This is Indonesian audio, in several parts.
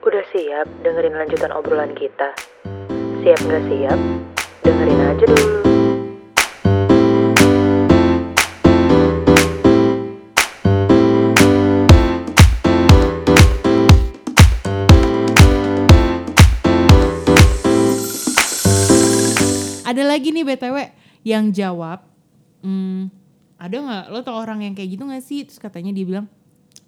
Udah siap dengerin lanjutan obrolan kita? Siap nggak siap? Dengerin aja dulu. Ada lagi nih BTW yang jawab, hmm, ada nggak lo tau orang yang kayak gitu nggak sih? Terus katanya dia bilang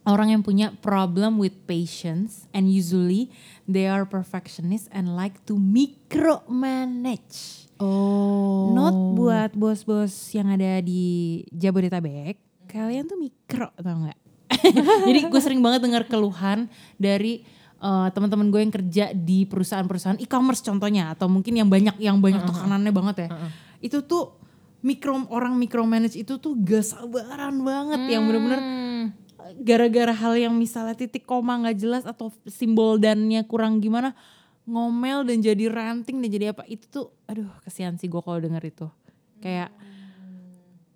orang yang punya problem with patience and usually they are perfectionist and like to micromanage. Oh. Not buat bos-bos yang ada di Jabodetabek, kalian tuh mikro tau nggak? Jadi gue sering banget dengar keluhan dari eh, teman-teman gue yang kerja di perusahaan-perusahaan e-commerce contohnya atau mungkin yang banyak yang banyak tekanannya banget ya. Itu tuh mikro orang micromanage itu tuh gak sabaran banget yang bener-bener Hmm. Gara-gara hal yang misalnya titik koma nggak jelas atau simbol dannya kurang gimana ngomel dan jadi ranting dan jadi apa itu tuh aduh kesian sih gue kalau denger itu. Kayak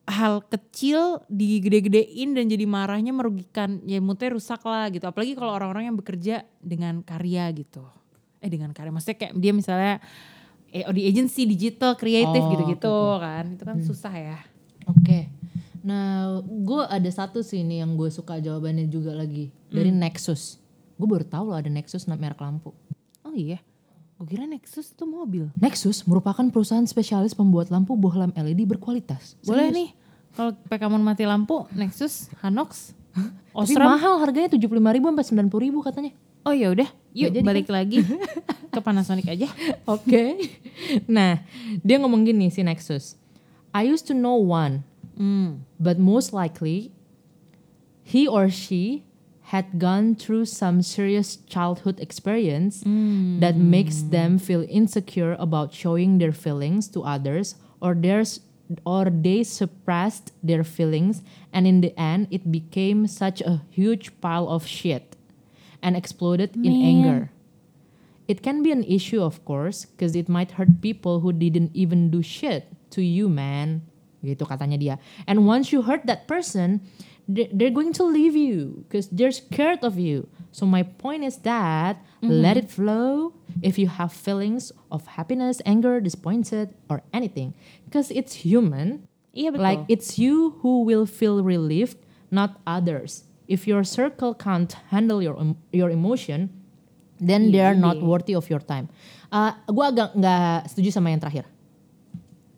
hal kecil digede-gedein dan jadi marahnya merugikan ya moodnya rusak lah gitu. Apalagi kalau orang-orang yang bekerja dengan karya gitu. Eh dengan karya maksudnya kayak dia misalnya eh di agency digital kreatif Oh, gitu-gitu kan. Itu kan susah ya. Oke. Nah, gue ada satu sih ini yang gue suka jawabannya juga lagi dari Nexus. Gue baru tahu loh ada Nexus nama merek lampu. oh iya gue kira Nexus itu mobil Nexus merupakan perusahaan spesialis pembuat lampu bohlam LED berkualitas. Boleh Serius. nih kalau mau mati lampu Nexus, Hanox, Tapi Osram. mahal harganya 75 ribu sampai 90 ribu katanya. Oh ya udah, yuk jadi balik lagi ke Panasonic aja. Oke. nah, dia ngomong gini si Nexus. I used to know one, Hmm. but most likely he or she had gone through some serious childhood experience that makes them feel insecure about showing their feelings to others or there's or they suppressed their feelings and in the end it became such a huge pile of shit and exploded in anger it can be an issue, of course, because it might hurt people who didn't even do shit to you, man. Gitu katanya dia. And once you hurt that person, they- they're going to leave you because they're scared of you. So my point is that let it flow if you have feelings of happiness, anger, disappointed, or anything, because it's human. Iya betul. Like it's you who will feel relieved, not others. If your circle can't handle your your emotion, then they are not worthy of your time. Uh, gue agak nggak setuju sama yang terakhir.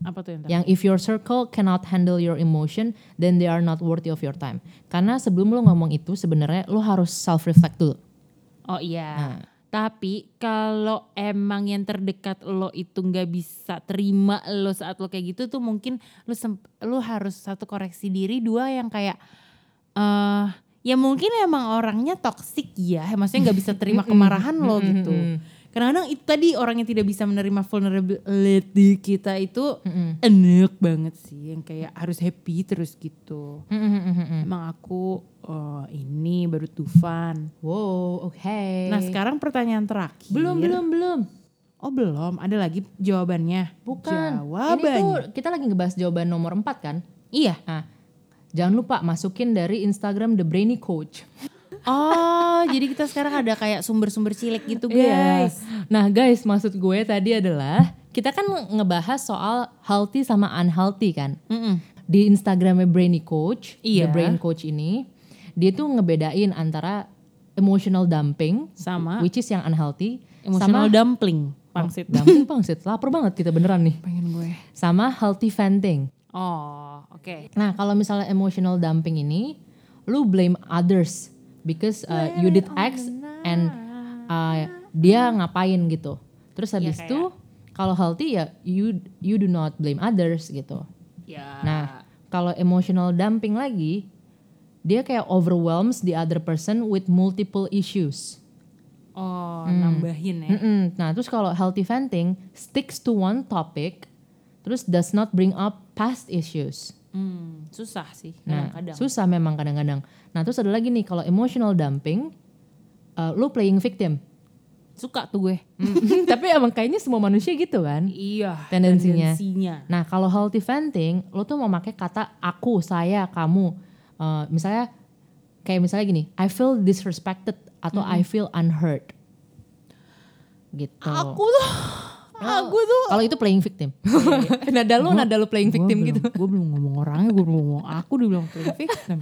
Apa tuh yang? Yang if your circle cannot handle your emotion, then they are not worthy of your time. Karena sebelum lo ngomong itu sebenarnya lo harus self reflect dulu. Oh iya. Tapi kalau emang yang terdekat lo itu nggak bisa terima lo saat lo kayak gitu tuh mungkin lo lo harus satu koreksi diri, dua yang kayak eh ya mungkin emang orangnya toksik ya, maksudnya nggak bisa terima kemarahan lo gitu. Kadang-kadang itu tadi orang yang tidak bisa menerima vulnerability kita itu enak banget sih, yang kayak harus happy terus gitu. Emang aku eh, ini baru Tufan. Wow, oke. Nah sekarang pertanyaan terakhir. belum belum belum. Oh belum, ada lagi jawabannya. Bukan. Jawabannya. Ini tuh kita lagi ngebahas jawaban nomor 4 kan? Iya. Nah, jangan lupa masukin dari Instagram The Brainy Coach. Oh jadi kita sekarang ada kayak sumber-sumber cilik gitu Iya. guys. Nah guys, maksud gue tadi adalah kita kan ngebahas soal healthy sama unhealthy kan. Mm-mm. Di Instagramnya Brainy Coach, Iya. The Brain Coach ini, dia tuh ngebedain antara emotional dumping, Sama which is yang unhealthy, emotional sama dumpling. Pangsit. dumping pangsit. Lapar banget kita beneran nih. Pengen gue. Sama healthy venting. Oh oke. Nah kalau misalnya emotional dumping ini, lu blame others because uh, you did X and uh, dia ngapain gitu. Terus habis kayak- itu kalau healthy ya you you do not blame others gitu. Ya. Nah kalau emotional dumping lagi, dia kayak overwhelms the other person with multiple issues. Oh nambahin ya. Mm-mm. Nah terus kalau healthy venting sticks to one topic, terus does not bring up past issues. Hmm, susah sih Nah, kadang-kadang. susah memang kadang-kadang. Nah, terus ada lagi nih kalau emotional dumping, uh, lu playing victim. Suka tuh gue. Tapi emang kayaknya semua manusia gitu kan. Iya. Tendensinya. tendensinya. Nah, kalau healthy venting, lu tuh mau pakai kata aku, saya, kamu. Uh, misalnya kayak misalnya gini, I feel disrespected atau I feel unheard. gitu. Aku tuh, aku tuh. Kalau itu playing victim. nada lu nada lu playing victim gitu. Gue belum ngomong orangnya, gue belum ngomong aku dibilang playing victim.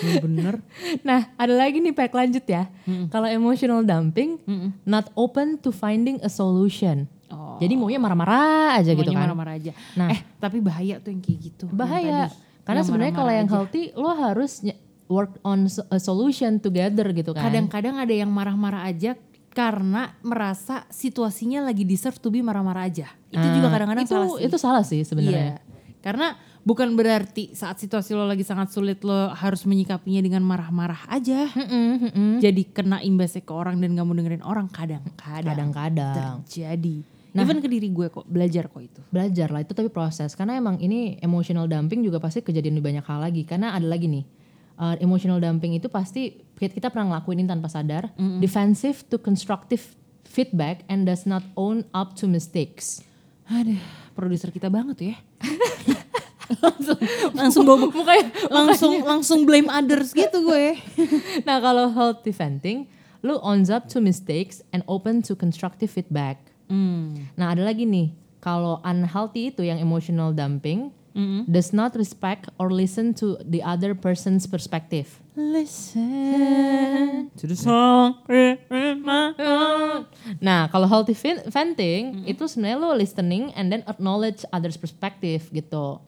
Bener-bener. Nah, ada lagi nih pack lanjut ya. Kalau emotional dumping, not open to finding a solution. Oh. Jadi maunya marah-marah aja gitu Maunya kan. marah-marah aja. Nah. eh tapi bahaya tuh yang kayak gitu. Bahaya. Karena sebenarnya kalau yang healthy lo harus work on a solution together gitu kan. Kadang-kadang ada yang marah-marah aja karena merasa situasinya lagi deserve to be marah-marah aja. Itu juga Ah, kadang-kadang itu, salah sih. Itu salah sih sebenarnya. Iya. Karena bukan berarti saat situasi lo lagi sangat sulit lo harus menyikapinya dengan marah-marah aja. Mm-mm, mm-mm. Jadi kena imbasnya ke orang dan gak mau dengerin orang kadang-kadang Kadang-kadang. terjadi. Even ke diri gue kok belajar kok itu. Belajar lah itu tapi proses. Karena emang ini emotional dumping juga pasti kejadian di banyak hal lagi. Karena ada lagi nih. Uh, emotional dumping itu pasti kita pernah ngelakuin ini tanpa sadar. Defensive to constructive feedback and does not own up to mistakes. Aduh, produser kita banget tuh ya. langsung langsung bawa mukanya langsung langsung blame others gitu gue. nah kalau healthy venting, lu owns up to mistakes and open to constructive feedback. Hmm. Nah ada lagi nih, kalau unhealthy itu yang emotional dumping, does not respect or listen to the other person's perspective. Listen to the song my heart. Nah kalau healthy ven- venting itu sebenarnya lo listening and then acknowledge others perspective gitu.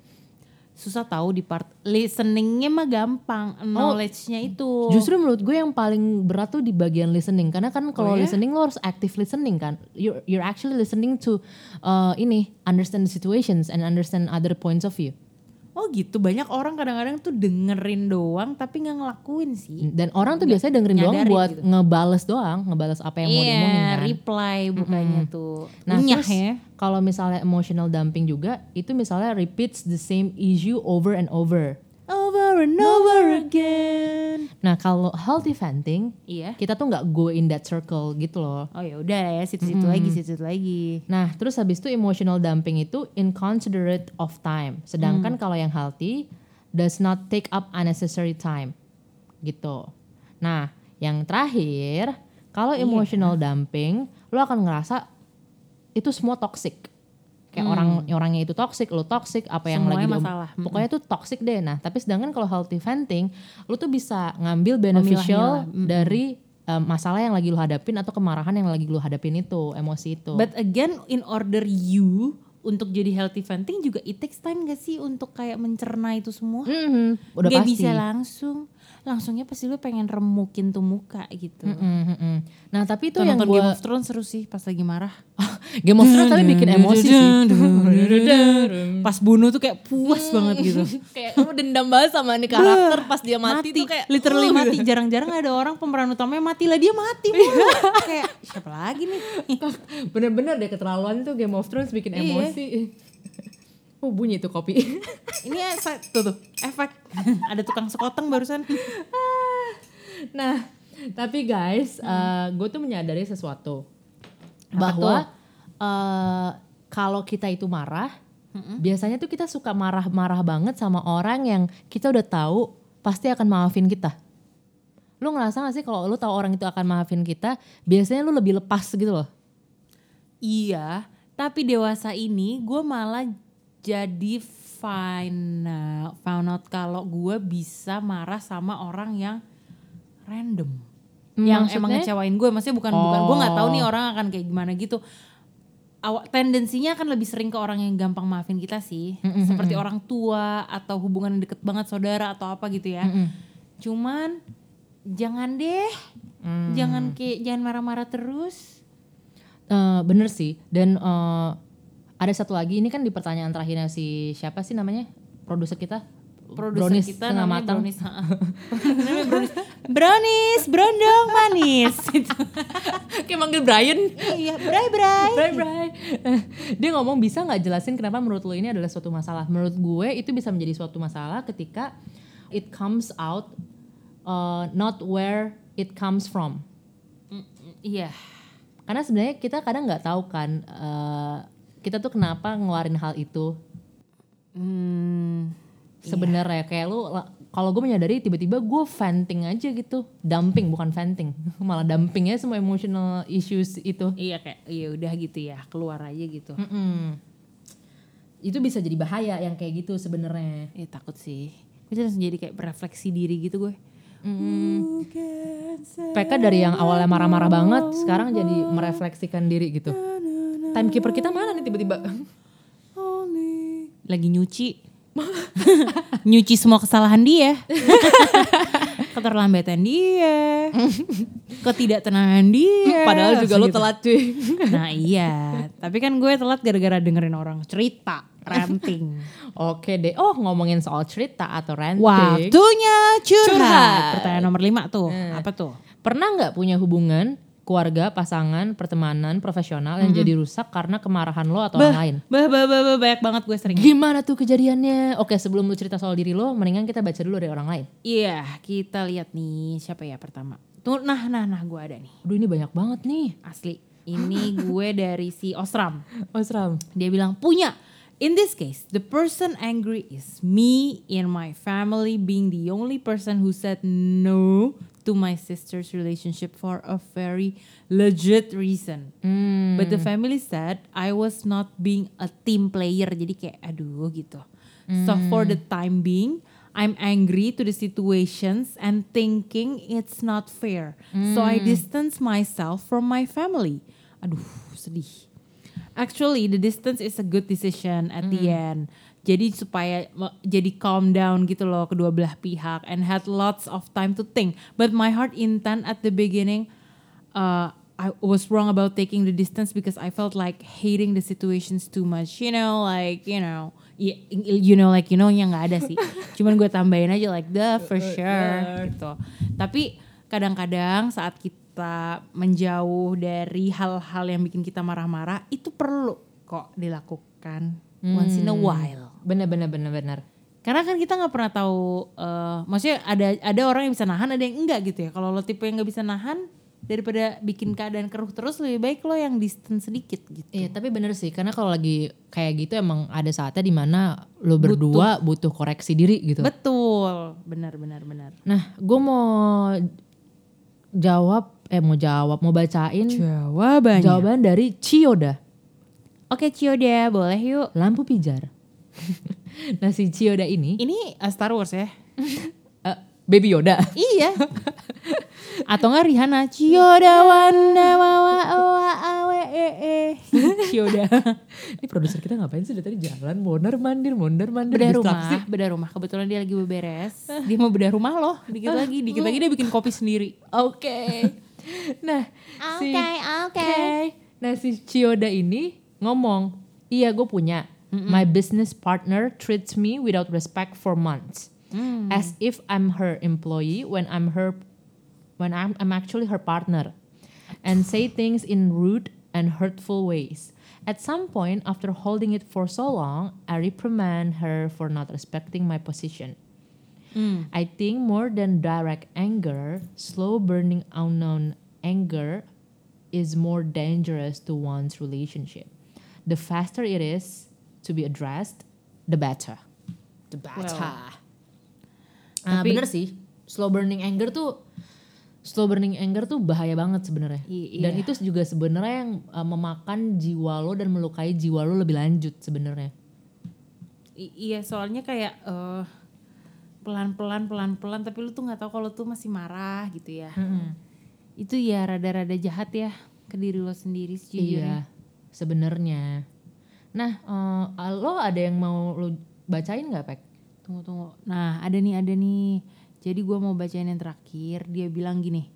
Susah tahu di part listeningnya mah gampang, knowledge-nya itu. Justru menurut gue yang paling berat tuh di bagian listening karena kan kalau ya? listening lo harus active listening kan. You're you're actually listening to uh, ini understand the situations and understand other points of view. Oh gitu, banyak orang kadang-kadang tuh dengerin doang tapi nggak ngelakuin sih. Dan orang tuh biasanya dengerin doang buat gitu. ngebales doang, ngebales apa yang mau Iya, diomongin kan. reply bukannya tuh. Nah, Nyah terus ya. kalau misalnya emotional dumping juga itu misalnya repeats the same issue over and over. Over and over again. Nah, kalau healthy venting, Iya. kita tuh nggak go in that circle gitu loh. Oh ya udah ya, situ-situ lagi, situ-situ lagi. Nah, terus habis itu emotional dumping itu inconsiderate of time. Sedangkan kalau yang healthy does not take up unnecessary time. Gitu. Nah, yang terakhir, kalau Iya. emotional dumping, lo akan ngerasa itu semua toxic. Kayak orang orangnya itu toxic, lo toxic, apa yang Hmm. Semuanya lagi masalah. Mm-mm. Pokoknya tuh toxic deh. Nah, tapi sedangkan kalau healthy venting, lo tuh bisa ngambil beneficial Memilah-milah. dari um, masalah yang lagi lo hadapin atau kemarahan yang lagi lo hadapin itu, emosi itu. But again, in order you untuk jadi healthy venting juga it takes time gak sih untuk kayak mencerna itu semua? Mhm, udah gak pasti. bisa langsung. Langsungnya pasti lu pengen remukin tuh muka gitu. Mm, mm, mm. Nah tapi itu Tuh yang gue Game of Thrones seru sih pas lagi marah. Game of Thrones tapi bikin emosi sih. Pas bunuh tuh kayak puas banget gitu. kayak lu dendam banget sama nih karakter pas dia mati, tuh kayak literally uh, mati. Jarang-jarang ada orang pemeran utamanya mati lah dia mati. Iya. mulu. kayak siapa lagi nih? Bener-bener deh keterlaluan tuh Game of Thrones bikin Iya. emosi. Oh bunyi tuh kopi. Ini efek tuh tuh efek. ada tukang sekoteng barusan. nah tapi guys, gue tuh menyadari sesuatu Hmm. Apa bahwa eh, kalau kita itu marah, biasanya tuh kita suka marah-marah banget sama orang yang kita udah tahu pasti akan maafin kita. Lu ngerasa gak sih kalau lu tahu orang itu akan maafin kita, biasanya lu lebih lepas gitu loh. Iya, tapi dewasa ini gue malah jadi find out, found out kalau gue bisa marah sama orang yang random. yang emang Maksudnya? ngecewain gue, maksudnya bukan bukan gue nggak tahu Oh. nih orang akan kayak gimana gitu. Awak tendensinya akan lebih sering ke orang yang gampang maafin kita sih, seperti orang tua atau hubungan yang deket banget saudara atau apa gitu ya. Cuman jangan deh, Mm. jangan kayak jangan marah-marah terus. Eh, bener sih dan eh, ada satu lagi ini kan di pertanyaan terakhirnya si siapa sih namanya? Produser kita? Produser kita namanya matang. brownies. Namanya brownies. Brownies brondong manis. Kayak manggil Brian. Iya bray bray. Bray Bray. Dia ngomong bisa nggak jelasin kenapa menurut lo ini adalah suatu masalah? Menurut gue itu bisa menjadi suatu masalah ketika it comes out uh, not where it comes from. Iya. Karena sebenarnya kita kadang nggak tahu kan uh, kita tuh kenapa ngeluarin hal itu hmm, sebenarnya kayak lu la- kalau gue menyadari tiba-tiba gue venting aja gitu, dumping bukan venting, malah dumping ya semua emotional issues itu. Iya kayak iya udah gitu ya keluar aja gitu. Mm-mm. Itu bisa jadi bahaya yang kayak gitu sebenarnya. Eh takut sih. Gue langsung jadi kayak berefleksi diri gitu gue. PK dari yang awalnya marah-marah banget, sekarang jadi merefleksikan diri gitu. Timekeeper kita mana nih tiba-tiba? Lagi nyuci. nyuci semua kesalahan dia. Keterlambatan dia. Ketidaktenangan dia. Padahal juga lo Gitu. telat cuy. Nah iya, tapi kan gue telat gara-gara dengerin orang cerita, ranting. Oke deh. Oh ngomongin soal cerita atau ranting. Waktunya curhat. Curhat. Pertanyaan nomor lima tuh, apa tuh? Pernah nggak punya hubungan keluarga, pasangan, pertemanan, profesional yang jadi rusak karena kemarahan lo atau orang lain? Bah, bah, bah, bah, banyak banget gue sering. Gimana tuh kejadiannya? Oke sebelum lu cerita soal diri lo, mendingan kita baca dulu dari orang lain. Iya, kita lihat nih siapa ya pertama. Tuh, nah, nah, nah, gue ada nih, Aduh ini banyak banget nih. asli. Ini gue dari si Osram. Osram. Dia bilang punya. In this case, the person angry is me in my family being the only person who said no to my sister's relationship for a very legit reason. Hmm. But the family said I was not being a team player. Jadi kayak aduh gitu. So for the time being, I'm angry to the situations and thinking it's not fair. So I distance myself from my family. Aduh, sedih. Actually, the distance is a good decision at the end. Jadi supaya jadi calm down gitu loh kedua belah pihak and had lots of time to think. But my heart intent at the beginning, uh, I was wrong about taking the distance because I felt like hating the situations too much. You know, like you know, you know, like you know yang nggak ada sih. Cuman gue tambahin aja like the for sure gitu. Tapi kadang-kadang saat kita menjauh dari hal-hal yang bikin kita marah-marah itu perlu kok dilakukan once in a while. Bener bener bener bener. Karena kan kita nggak pernah tahu, eh, maksudnya ada ada orang yang bisa nahan, ada yang enggak gitu ya. Kalau lo tipe yang nggak bisa nahan, daripada bikin keadaan keruh terus, lebih baik lo yang distance sedikit gitu. Iya tapi bener sih karena kalau lagi kayak gitu emang ada saatnya di mana lo berdua butuh, koreksi diri gitu. Betul, benar benar benar. Nah gue mau jawab eh mau jawab mau bacain Jawabannya. jawaban dari Ciyoda Oke Cioda, boleh yuk. lampu pijar. nah si Ciyoda ini Ini uh, Star Wars ya? eh, Baby Yoda. iya. Atau nggak Rihanna? Cioda wanda wawa owa awe e e. Cioda. Ini produser kita ngapain sih dari tadi jalan mondar mandir mondar mandir bedah distraksi. rumah, bedah rumah. Kebetulan dia lagi beberes. Dia mau bedah rumah loh, dikit lagi, dikit lagi dia bikin kopi sendiri. Oke. nah, si oke. Nah, si Ciyoda ini ngomong, "Iya, gue punya. My business partner treats me without respect for months. As if I'm her employee when I'm her when I'm I'm actually her partner. And say things in rude and hurtful ways. At some point after holding it for so long, I reprimand her for not respecting my position. Hmm. I think more than direct anger, slow burning unknown anger is more dangerous to one's relationship. The faster it is to be addressed, the better. The better. Well. ah, Tapi- bener sih. Slow burning anger tuh slow burning anger tuh bahaya banget sebenarnya. I- Dan iya. itu juga sebenarnya yang uh, memakan jiwa lo dan melukai jiwa lo lebih lanjut sebenarnya. Iya, soalnya kayak eh, pelan-pelan pelan-pelan tapi lu tuh nggak tahu kalau tuh masih marah gitu ya. Itu ya rada-rada jahat ya ke diri lo sendiri sejujurnya. Iya, sebenarnya. Nah, eh, lo ada yang mau lo bacain nggak, Pek? Tunggu tunggu. Nah ada nih ada nih. Jadi gue mau bacain yang terakhir. Dia bilang gini.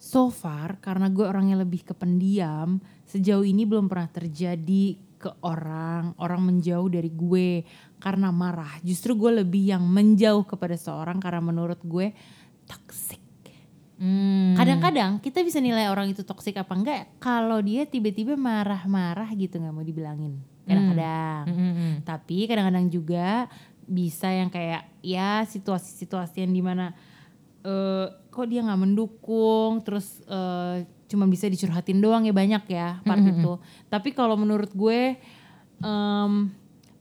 So far karena gue orangnya lebih ke pendiam. Sejauh ini belum pernah terjadi ke orang. Orang menjauh dari gue karena marah. Justru gue lebih yang menjauh kepada seorang karena menurut gue toxic. Hmm. Kadang-kadang kita bisa nilai orang itu toksik apa enggak kalau dia tiba-tiba marah-marah gitu nggak mau dibilangin. Kadang-kadang. Mm-mm. Tapi kadang-kadang juga bisa yang kayak ya situasi-situasi yang di mana eh kok dia nggak mendukung, terus eh cuma bisa dicurhatin doang ya banyak ya part itu. Tapi kalau menurut gue em,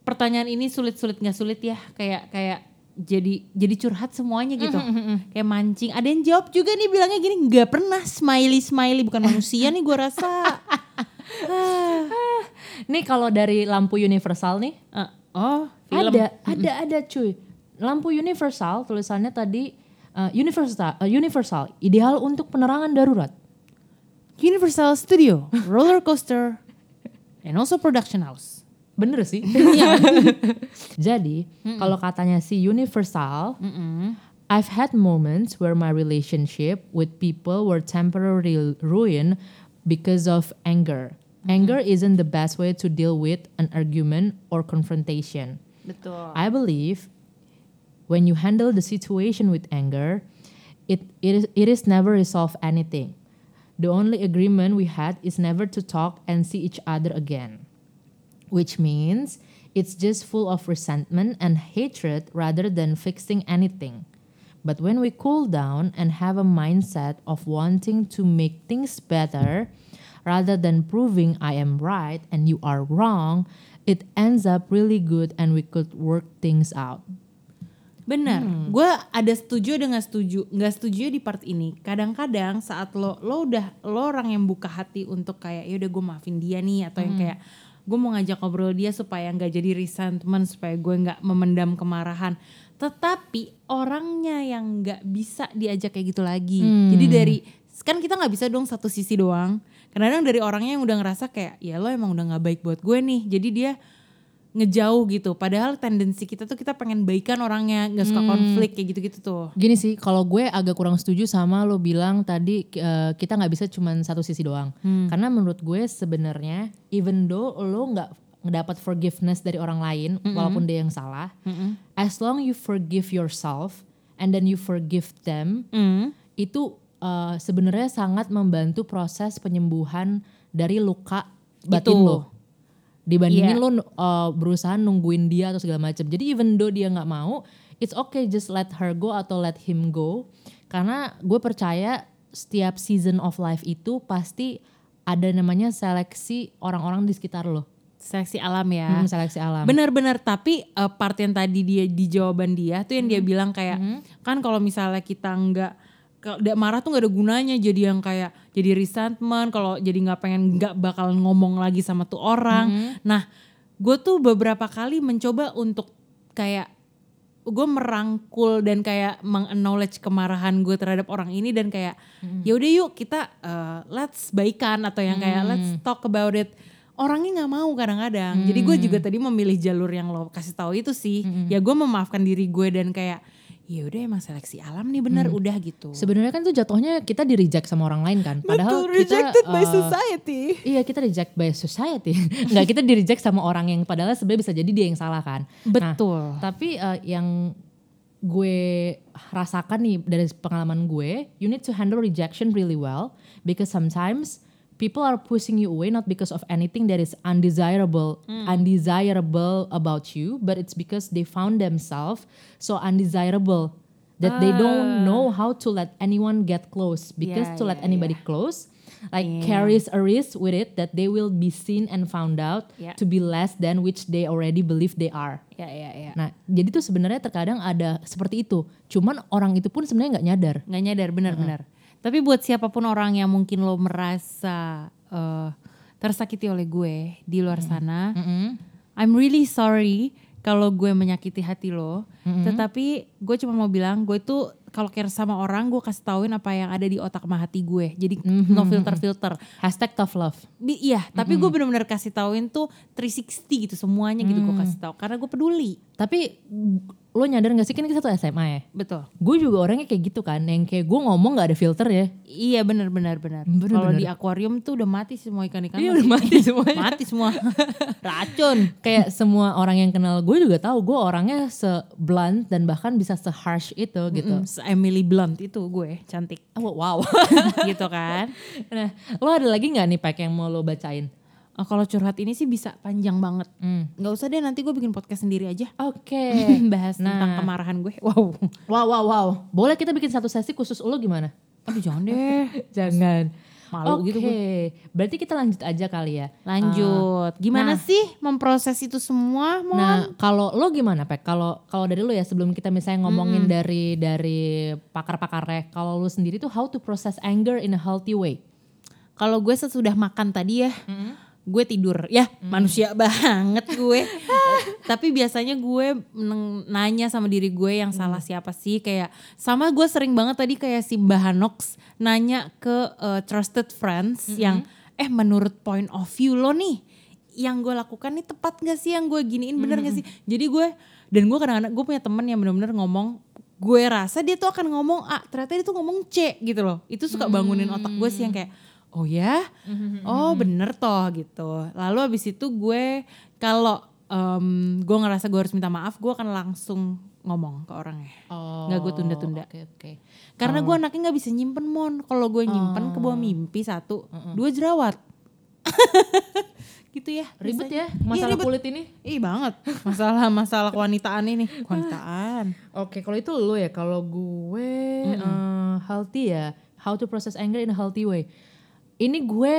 pertanyaan ini sulit-sulit nggak sulit ya kayak kayak jadi jadi curhat semuanya gitu. Kayak mancing. Ada yang jawab juga nih bilangnya gini nggak pernah smiley smiley bukan manusia nih gue rasa. Nih kalau dari lampu universal nih, Eh, oh film. ada ada ada cuy. Lampu universal tulisannya tadi uh, universal uh, universal ideal untuk penerangan darurat. Universal Studio, roller coaster, and also production house. Bener sih. Jadi kalau katanya si universal, I've had moments where my relationship with people were temporarily ruined because of anger. Anger isn't the best way to deal with an argument or confrontation. Betul. I believe when you handle the situation with anger, it, it, is, it is never resolve anything. The only agreement we had is never to talk and see each other again. Which means it's just full of resentment and hatred rather than fixing anything. But when we cool down and have a mindset of wanting to make things better rather than proving I am right and you are wrong, it ends up really good and we could work things out. Benar, gue ada setuju ada nggak setuju, nggak setuju di part ini. Kadang-kadang saat lo lo udah lo orang yang buka hati untuk kayak ya udah gue maafin dia nih atau yang kayak gue mau ngajak ngobrol dia supaya nggak jadi resentment supaya gue nggak memendam kemarahan. Tetapi orangnya yang nggak bisa diajak kayak gitu lagi. Jadi dari kan kita nggak bisa dong satu sisi doang. Kadang-kadang dari orangnya yang udah ngerasa kayak ya lo emang udah nggak baik buat gue nih. Jadi dia ngejauh gitu. Padahal tendensi kita tuh kita pengen baikan orangnya, nggak suka konflik kayak gitu-gitu tuh. Gini sih, kalau gue agak kurang setuju sama lo bilang tadi eh, kita nggak bisa cuman satu sisi doang. Karena menurut gue sebenarnya even though lo nggak ngedapat forgiveness dari orang lain walaupun dia yang salah, as long you forgive yourself and then you forgive them, Hmm. itu eh, sebenarnya sangat membantu proses penyembuhan dari luka batin Itu. lo. Dibandingin Iya. lo uh, berusaha nungguin dia atau segala macam. Jadi even though dia nggak mau, it's okay just let her go atau let him go. Karena gue percaya setiap season of life itu pasti ada namanya seleksi orang-orang di sekitar lo. Seleksi alam ya. Hmm, seleksi alam. Benar-benar tapi eh, part yang tadi dia di jawaban dia tuh yang dia bilang kayak kan kalau misalnya kita nggak kalau marah tuh nggak ada gunanya jadi yang kayak jadi resentment kalau jadi nggak pengen nggak bakal ngomong lagi sama tuh orang. Nah, gue tuh beberapa kali mencoba untuk kayak gue merangkul dan kayak meng-acknowledge kemarahan gue terhadap orang ini dan kayak ya udah yuk kita uh, let's baikan atau yang kayak let's talk about it. Orangnya nggak mau kadang-kadang. Jadi gue juga tadi memilih jalur yang lo kasih tahu itu sih. Ya gue memaafkan diri gue dan kayak ya udah emang seleksi alam nih bener udah gitu Sebenarnya kan tuh jatuhnya kita di reject sama orang lain kan. Padahal kita uh, society Iya kita reject by society. Enggak kita di reject sama orang yang padahal sebenarnya bisa jadi dia yang salah kan. Nah, betul Tapi uh, yang gue rasakan nih dari pengalaman gue, you need to handle rejection really well because sometimes people are pushing you away not because of anything that is undesirable undesirable about you, but it's because they found themselves so undesirable that they don't know how to let anyone get close because Yeah, to let yeah, anybody close like Yeah. carries a risk with it that they will be seen and found out Yeah. to be less than which they already believe they are. ya ya ya Nah, jadi tuh sebenarnya terkadang ada seperti itu. Cuman orang itu pun sebenarnya nggak nyadar. nggak nyadar benar-benar. Tapi buat siapa pun orang yang mungkin lo merasa eh, tersakiti oleh gue di luar sana, I'm really sorry kalau gue menyakiti hati lo. Tetapi gue cuma mau bilang gue tuh kalau care sama orang gue kasih tauin apa yang ada di otak sama hati gue. Jadi no filter filter. Hashtag tough love. Bi- iya, tapi gue benar-benar kasih tauin tuh 360 gitu semuanya gitu gue kasih tahu karena gue peduli. Tapi lo nyadar gak sih kan kita satu SMA ya? Betul. Gue juga orangnya kayak gitu kan. Yang kayak gue ngomong gak ada filter ya. Iya benar benar benar. Kalau di akuarium tuh udah mati semua ikan-ikan. Iya, udah mati semuanya. mati semua. Racun. Kayak semua orang yang kenal gue juga tahu gue orangnya se-blunt dan bahkan bisa se-harsh itu gitu. Mm, se- Emily Blunt itu gue cantik Oh, wow. gitu kan. nah, lo ada lagi gak nih pack yang mau lo bacain? Oh, kalau curhat ini sih bisa panjang banget. Hmm. Nggak usah deh nanti gue bikin podcast sendiri aja. Oke. Bahas tentang Nah. kemarahan gue. Wow. Wow, wow, wow. Boleh kita bikin satu sesi khusus lo gimana? Aduh jangan deh. Jangan. malu Oke, gitu gue. berarti kita lanjut aja kali ya. Lanjut. Gimana nah. sih memproses itu semua? Mon? Nah, kalau lo gimana, Pek? Kalau kalau dari lo ya sebelum kita misalnya ngomongin dari dari pakar-pakarnya, kalau lo sendiri tuh how to process anger in a healthy way? Kalau gue sesudah makan tadi ya, gue tidur. Ya manusia banget gue. Tapi biasanya gue nanya sama diri gue yang salah siapa sih. Kayak sama gue sering banget tadi kayak si Mbak Hanox nanya ke uh, trusted friends yang eh menurut point of view lo nih yang gue lakukan nih tepat gak sih yang gue giniin? Bener gak sih? Jadi gue dan gue kadang-kadang gue punya temen yang bener-bener ngomong gue rasa dia tuh akan ngomong A ternyata dia tuh ngomong C gitu loh. Itu suka bangunin otak gue sih yang kayak oh ya? Oh bener toh gitu. Lalu abis itu gue kalau em, gue ngerasa gue harus minta maaf gue akan langsung ngomong ke orangnya. Oh, Nggak gue tunda-tunda. Oke, oke. karena gue anaknya nggak bisa nyimpen mon. Kalau gue nyimpen ke bawah mimpi satu dua jerawat. Gitu ya Ribet ya Iya, masalah ribet. kulit ini. Ih banget. Masalah masalah kewanitaan ini. Kewanitaan. Oke, kalau itu lo ya. Kalau gue eh, healthy ya, how to process anger in a healthy way. Ini gue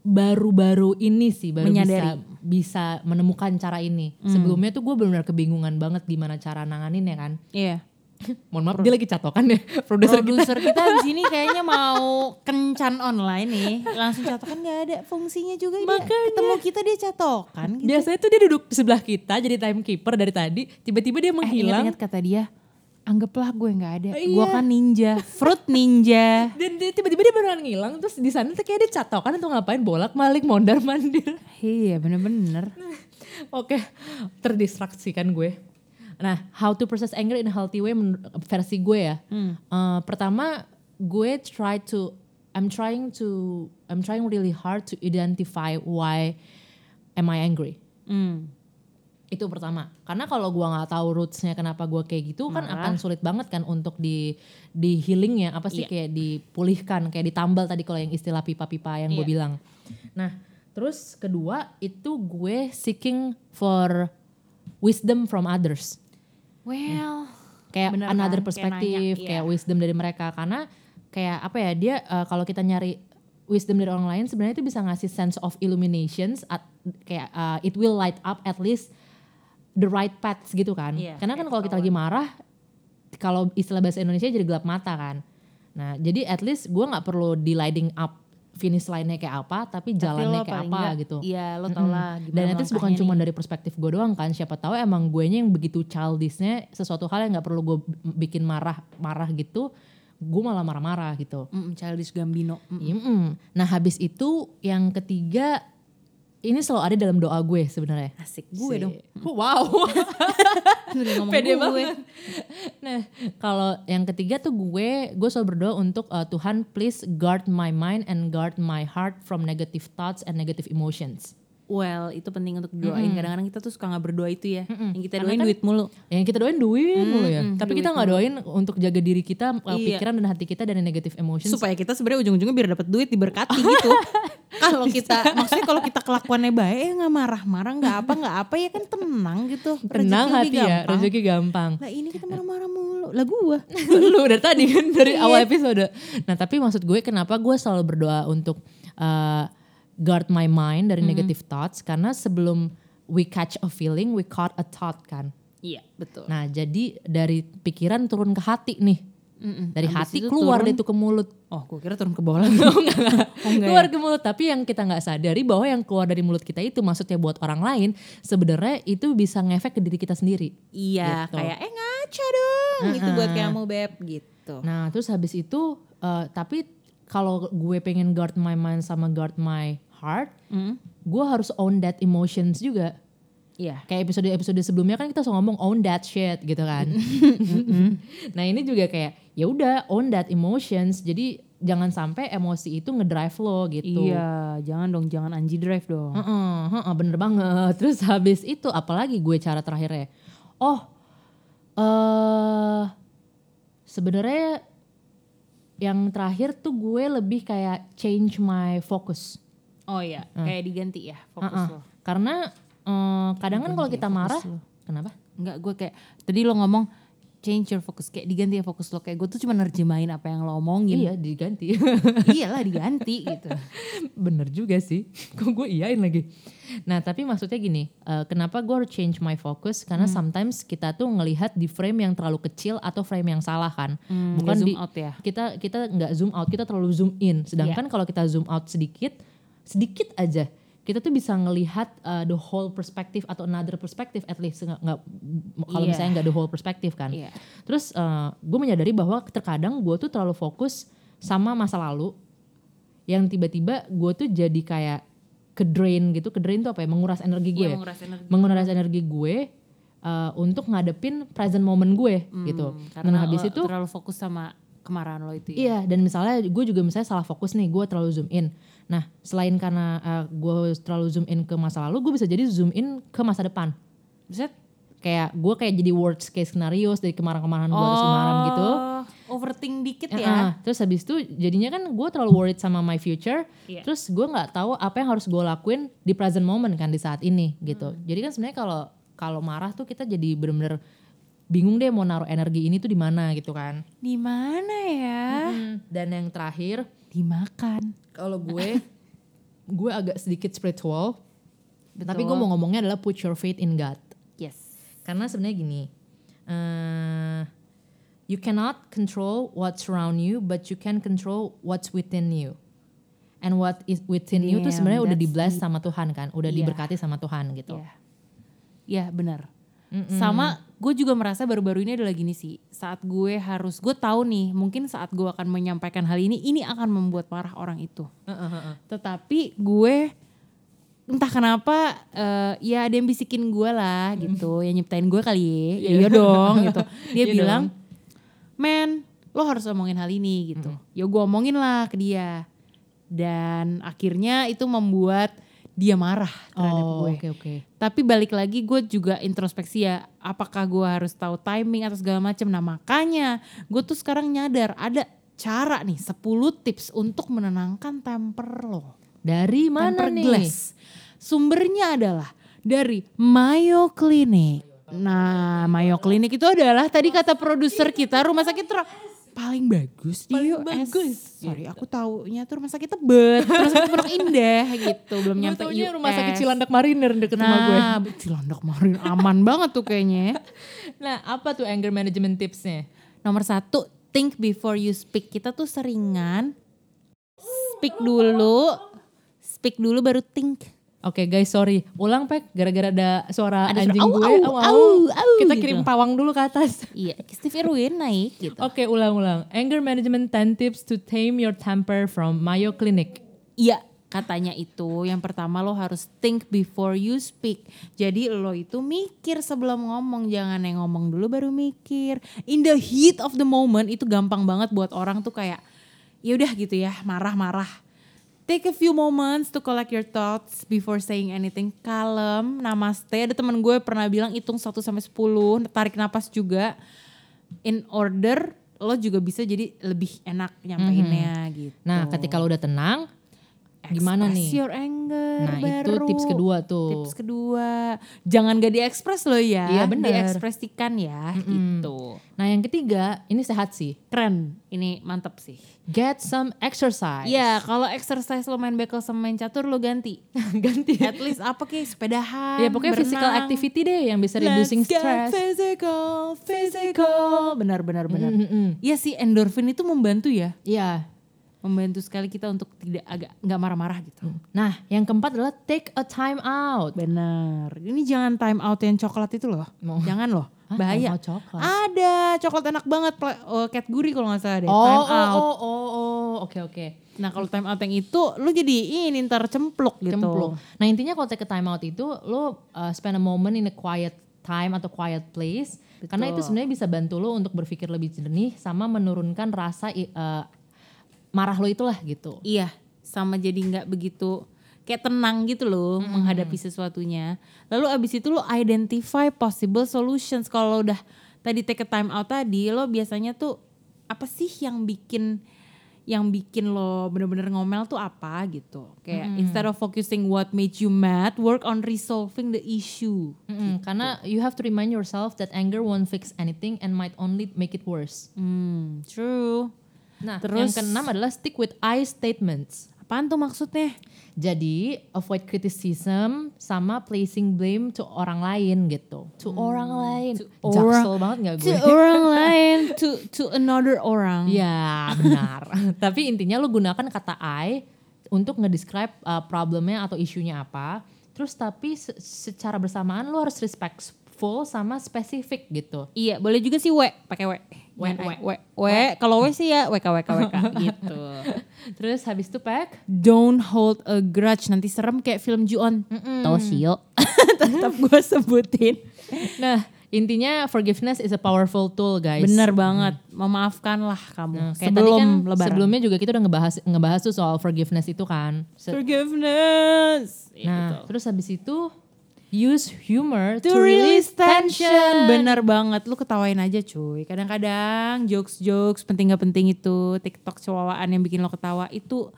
baru-baru ini sih baru Menyadari. bisa bisa menemukan cara ini. Sebelumnya tuh gue benar-benar kebingungan banget gimana cara nanganin ya kan. iya Mohon maaf dia lagi catokan ya produser kita. produser kita di sini kayaknya mau kencan online nih langsung catokan nggak ada fungsinya juga dia Makanya. ketemu kita dia catokan gitu. Biasanya tuh dia duduk di sebelah kita jadi timekeeper dari tadi. Tiba-tiba dia eh, menghilang. ingat-ingat kata dia anggaplah gue nggak ada Iya. gue kan ninja fruit ninja Dan dia tiba-tiba dia beneran ngilang terus di sana tuh kayak dia catokan atau ngapain bolak-balik mondar mandir. iya bener-bener Oke, terdistraksikan gue. Nah, how to process anger in a healthy way versi gue ya. Eh, pertama, gue try to I'm trying to I'm trying really hard to identify why am I angry. Hmm. Itu pertama. Karena kalau gue nggak tahu rootsnya kenapa gue kayak gitu kan akan sulit banget kan untuk di di healingnya apa sih kayak dipulihkan kayak ditambal tadi kalau yang istilah pipa-pipa yang gue bilang. Nah, terus kedua itu gue seeking for wisdom from others. well Kayak Bener another kan? Kayak perspective, nanya, kayak, iya. wisdom dari mereka karena kayak apa ya dia eh, kalau kita nyari wisdom dari orang lain sebenarnya itu bisa ngasih sense of illuminations at, kayak eh, it will light up at least the right paths gitu kan. Iya, Karena kan kalau kita lagi marah kalau istilah bahasa Indonesia jadi gelap mata kan. Nah, jadi at least gue nggak perlu di lighting up finish line-nya kayak apa, tapi jalannya lo kayak apa nggak, gitu. iya lo tau lah gimana Dan itu bukan cuma dari perspektif gue doang kan. Siapa tahu emang gue yang begitu childishnya sesuatu hal yang nggak perlu gue bikin marah marah gitu, gue malah marah-marah gitu. Mm, childish Gambino Mm. Iya, mm. Nah habis itu yang ketiga ini selalu ada dalam doa gue sebenarnya. asik gue Si- dong Wow. Udah ngomong Pede gue. banget. Nah, kalau yang ketiga tuh gue, gue selalu berdoa untuk uh, Tuhan please guard my mind and guard my heart from negative thoughts and negative emotions. Well, itu penting untuk doain. Kadang-kadang kita tuh suka nggak berdoa itu ya. Yang kita Karena doain kan- duit mulu. Yang kita doain duit mulu ya. mm, Tapi duit kita nggak doain untuk jaga diri kita, uh, Iya. pikiran dan hati kita dari negative emotions. Supaya kita sebenarnya ujung-ujungnya biar dapat duit diberkati gitu. kalau kita, maksudnya kalau kita kelakuannya baik, ya nggak marah-marah, nggak apa, nggak apa ya kan tenang gitu. Tenang Rezeki hati ya, gampang. rezeki gampang. Lah ini kita marah-marah mulu. Lah gua. lu dari tadi kan dari Iya. awal episode. Nah tapi maksud gue kenapa gue selalu berdoa untuk uh, guard my mind dari negative thoughts karena sebelum we catch a feeling we caught a thought kan. Iya, betul. Nah jadi dari pikiran turun ke hati nih. Mm-mm. Dari Abis hati itu keluar turun- deh tuh ke mulut. Oh, gue kira turun ke bawah lagi. Oh, enggak, enggak. enggak keluar ya? ke mulut tapi yang kita nggak sadari bahwa yang keluar dari mulut kita itu maksudnya buat orang lain sebenarnya itu bisa ngefek ke diri kita sendiri. Iya, Gitu. kayak eh ngaca dong. Itu buat kamu beb gitu. Nah terus habis itu eh, tapi kalau gue pengen guard my mind sama guard my heart, Mm. gue harus own that emotions juga. Iya. Kayak episode-episode sebelumnya kan kita selalu ngomong own that shit gitu kan. nah ini juga kayak ya udah own that emotions. Jadi jangan sampai emosi itu ngedrive lo gitu. Iya, jangan dong, jangan anji drive dong. Heeh, heeh, bener banget. Terus habis itu apalagi gue cara terakhirnya? Oh, eh sebenarnya yang terakhir tuh gue lebih kayak change my focus. Oh iya, kayak diganti ya fokus Heeh. lo. Karena eh, kadang kan kalau kita marah, lo. kenapa? Enggak, gue kayak tadi lo ngomong change your focus kayak diganti ya fokus lo kayak gue tuh cuma nerjemahin apa yang lo omongin Iya diganti. iyalah diganti gitu Bener juga sih. Kok gue iyain lagi. Nah tapi maksudnya gini, eh, kenapa gue harus change my focus? Karena Hmm. sometimes kita tuh ngelihat di frame yang terlalu kecil atau frame yang salah kan. Hmm, Bukan zoom di out ya kita kita nggak zoom out, kita terlalu zoom in. Sedangkan kalau kita zoom out sedikit, sedikit aja, kita tuh bisa ngelihat uh, the whole perspective atau another perspective at least nggak kalau Iya. misalnya nggak the whole perspective kan. Iya. Terus gue menyadari bahwa terkadang gue tuh terlalu fokus sama masa lalu yang tiba-tiba gue tuh jadi kayak ke drain gitu. Ke drain tuh apa ya? Menguras energi gue. Iya, ya? menguras energi. Menguras energi gue uh, untuk ngadepin present moment gue gitu. Hmm, karena Nah habis lo itu terlalu fokus sama kemarahan lo itu ya Iya, dan misalnya gue juga misalnya salah fokus nih, gue terlalu zoom in. Nah, selain karena uh, gue terlalu zoom in ke masa lalu, gue bisa jadi zoom in ke masa depan. Buset. Kayak gue kayak jadi worst case scenario dari kemarahan-kemarahan gue harus kemarin gitu. Oh, overthink dikit ya terus habis itu jadinya kan gue terlalu worried sama my future. Iya. Terus gue nggak tahu apa yang harus gue lakuin di present moment kan di saat ini gitu. Hmm. Jadi kan sebenarnya kalau kalau marah tuh kita jadi bener-bener bingung deh mau naruh energi ini tuh di mana gitu kan. di mana ya Dan yang terakhir dimakan kalau gue gue agak sedikit spiritual Betul. tapi gue mau ngomongnya adalah put your faith in God yes karena sebenarnya gini eh, you cannot control what's around you but you can control what's within you and what is within you tuh Damn, sebenarnya udah that's di bless deep. sama Tuhan kan udah Iya. diberkati sama Tuhan gitu Iya. Iya benar. Sama gue juga merasa baru-baru ini adalah gini sih. Saat gue harus, gue tahu nih mungkin saat gue akan menyampaikan hal ini, ini akan membuat marah orang itu. Tetapi gue entah kenapa eh, ya ada yang bisikin gue lah gitu, yang nyiptain gue kali ya, ya iya dong gitu. Dia Iya bilang, men lo harus omongin hal ini gitu. Ya gue omongin lah ke dia. Dan akhirnya itu membuat dia marah terhadap oh gue. oke oke Tapi balik lagi gue juga introspeksi ya, apakah gue harus tahu timing atau segala macam. Nah makanya gue tuh sekarang nyadar ada cara nih 10 tips untuk menenangkan temper lo. dari mana temper nih glass. Sumbernya adalah dari Mayo Clinic. Nah, Mayo Clinic itu adalah tadi kata produser kita rumah sakit paling bagus di Paling US. bagus. Sorry, aku taunya tuh rumah sakit Tebet, rumah sakit Pondok Indah gitu, belum nyampe US. rumah sakit Cilandak Mariner deket rumah gue Nah, Cilandak Marin aman banget tuh kayaknya. nah apa tuh anger management tipsnya Nomor satu, think before you speak. Kita tuh seringan speak dulu, speak dulu baru think. Oke guys sorry ulang pek gara-gara ada suara Ada suara anjing au, gue au, Au, au. au, kita gitu. kirim pawang dulu ke atas Iya, Steve Irwin naik gitu. Oke ulang-ulang anger management 10 tips to tame your temper from Mayo Clinic Iya, katanya itu yang pertama lo harus think before you speak. Jadi lo itu mikir sebelum ngomong, jangan yang ngomong dulu baru mikir. In the heat of the moment itu gampang banget buat orang tuh kayak ya udah gitu ya, marah-marah. Take a few moments to collect your thoughts before saying anything. Kalem, namaste. Ada temen gue pernah bilang hitung 1 sampai 10, tarik napas juga. In order lo juga bisa jadi lebih enak nyampeinnya gitu. Nah ketika lo udah tenang gimana nih your anger Nah itu baru. tips kedua tuh Tips kedua, jangan gak diekspres lo ya. Iya, bener. Diekspresikan ya gitu. Nah yang ketiga ini sehat sih Keren, ini mantep sih. Get some exercise Iya, kalau exercise lo main bekel sama main catur lo ganti. Ganti At least apa kayak sepedahan, Ya pokoknya physical berenang. activity deh yang bisa reducing Let's get stress physical, physical. Benar, benar, benar. Iya sih endorfin itu membantu ya. Iya Membantu sekali kita untuk tidak agak nggak marah-marah gitu. Nah yang keempat adalah take a time out Bener. Ini jangan time out yang coklat itu loh. Mau. Jangan loh. Hah, Bahaya. time out coklat? Ada coklat enak banget. Oh, cat gurih kalau nggak salah deh. Oh, time oh, out. oh, oh, oh, oke oke. Nah kalau time out yang itu lu jadi ini ntar cempluk gitu. Cemplung. Nah intinya kalau take a time out itu lo uh, spend a moment in a quiet time atau quiet place karena itu sebenarnya bisa bantu lo untuk berpikir lebih jernih sama menurunkan rasa uh, marah lo itulah gitu. Iya. Sama jadi nggak begitu kayak tenang gitu loh menghadapi sesuatunya. Lalu abis itu lu identify possible solutions. Kalau udah tadi take a time out tadi lo biasanya tuh apa sih yang bikin yang bikin lo bener-bener ngomel tuh apa gitu. Kayak instead of focusing what made you mad, work on resolving the issue. Mm-mm, Karena you have to remind yourself that anger won't fix anything and might only make it worse. Hmm, true. Nah, Terus- yang keenam adalah stick with I statements. Apaan tuh maksudnya? Jadi avoid criticism sama placing blame to orang lain gitu. To orang lain. To Jaksel orang- banget gak To gue? orang lain, to to another orang. Ya benar. Tapi intinya lu gunakan kata I untuk ngedescribe uh, problemnya atau isunya apa. Terus tapi se- secara bersamaan lu harus respectful sama spesifik gitu. Iya, boleh juga sih W, pakai W. W, Jangan W. I. W. W. Kalau W sih ya WK WK WK gitu. Terus habis itu pack Don't hold a grudge nanti serem kayak film Ju-on. Toshio. Tetap gue sebutin. Nah, intinya forgiveness is a powerful tool, guys. Bener banget. Memaafkanlah kamu. Nah, kayak sebelum tadi kan lebaran. sebelumnya juga kita udah ngebahas ngebahas tuh soal forgiveness itu kan. Se- Forgiveness. nah, terus habis itu use humor to release tension. Bener banget, lu ketawain aja cuy. Kadang-kadang jokes-jokes penting gak penting itu, TikTok cowaan yang bikin lo ketawa itu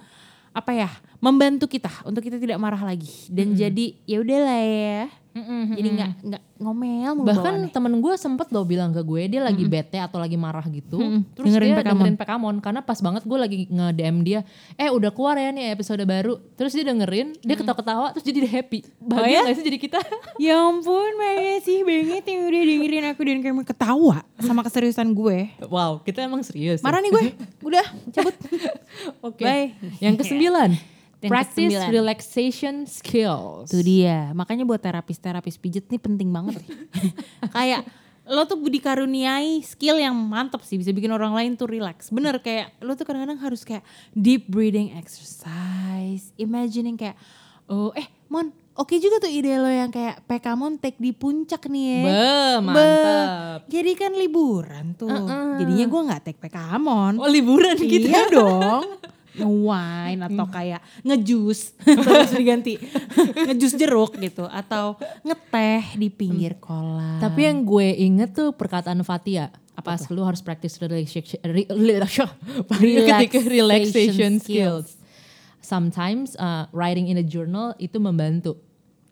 apa ya? Membantu kita untuk kita tidak marah lagi dan jadi ya udahlah ya. Mm-mm, Jadi nggak nggak ngomel mulu Bahkan temen gue sempet loh bilang ke gue dia lagi bete atau lagi marah gitu. Mm-mm, Terus dengerin dia Pekamon. dengerin Pekamon karena pas banget gue lagi nge-DM dia, eh udah keluar ya nih episode baru. Terus dia dengerin, dia ketawa-ketawa terus jadi happy. Bahagia ya? gak sih jadi kita? Ya ampun, makasih banget yang udah dengerin aku dan kamu ketawa sama keseriusan gue. wow, kita emang serius. ya. Marah nih gue, udah cabut. Oke. Bye. Yang kesembilan, Yang practice kesembilan. relaxation skills. Itu dia. Makanya buat terapis-terapis pijet nih penting banget. kayak lo tuh dikaruniai skill yang mantep sih bisa bikin orang lain tuh relax. Bener kayak lo tuh kadang-kadang harus kayak deep breathing exercise, imagining kayak oh eh Mon, oke juga tuh ide lo yang kayak Pekamon take di puncak nih ya. Be, Be, mantap. Jadi kan liburan tuh. Jadinya gue nggak take Pekamon. Oh liburan gitu. Iya dong. Nge-wine atau kayak ngejus terus diganti ngejus jeruk gitu atau ngeteh di pinggir kolam. Tapi yang gue inget tuh perkataan Fatia. Pas lu harus practice relaxation, re, ketika relaxation skills. Sometimes uh, writing in a journal itu membantu.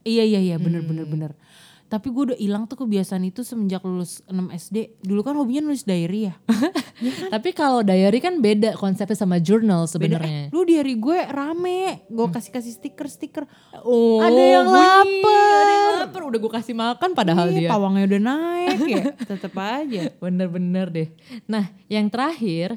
iya iya iya bener bener bener. Tapi gue udah hilang tuh kebiasaan itu semenjak lulus 6 SD. Dulu kan hobinya nulis diary ya. Tapi kalau diary kan beda konsepnya sama journal Beda, sebenarnya. eh, lu diary gue rame. Gue kasih-kasih stiker-stiker. Oh, Ada yang lapar. Ada yang lapar udah gue kasih makan padahal Ih, dia. pawangnya udah naik ya. Tetep aja. Bener-bener deh. Nah yang terakhir,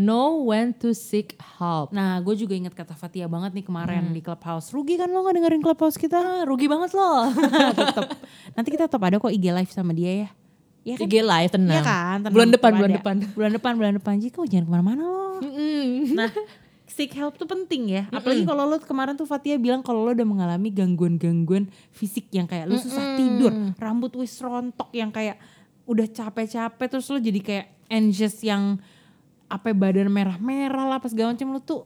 know when to seek help. Nah, gue juga inget kata Fatia banget nih kemarin di Clubhouse. Rugi kan lo gak dengerin Clubhouse kita? Ah, rugi banget loh. tetep. Nanti kita tetap ada kok IG live sama dia ya. Iya kan? IG live tenang. Iya kan? tenang, bulan depan, bulan ada. depan. Bulan depan, bulan depan. Jadi kamu jangan ke mana-mana. Mm-mm. Nah, seek help tuh penting ya. Apalagi kalau lo kemarin tuh Fatia bilang kalau lo udah mengalami gangguan-gangguan fisik yang kayak lo susah tidur, rambut wis rontok yang kayak udah capek-capek terus lo jadi kayak anxious yang apa badan merah-merah lah pas segala macam lo tuh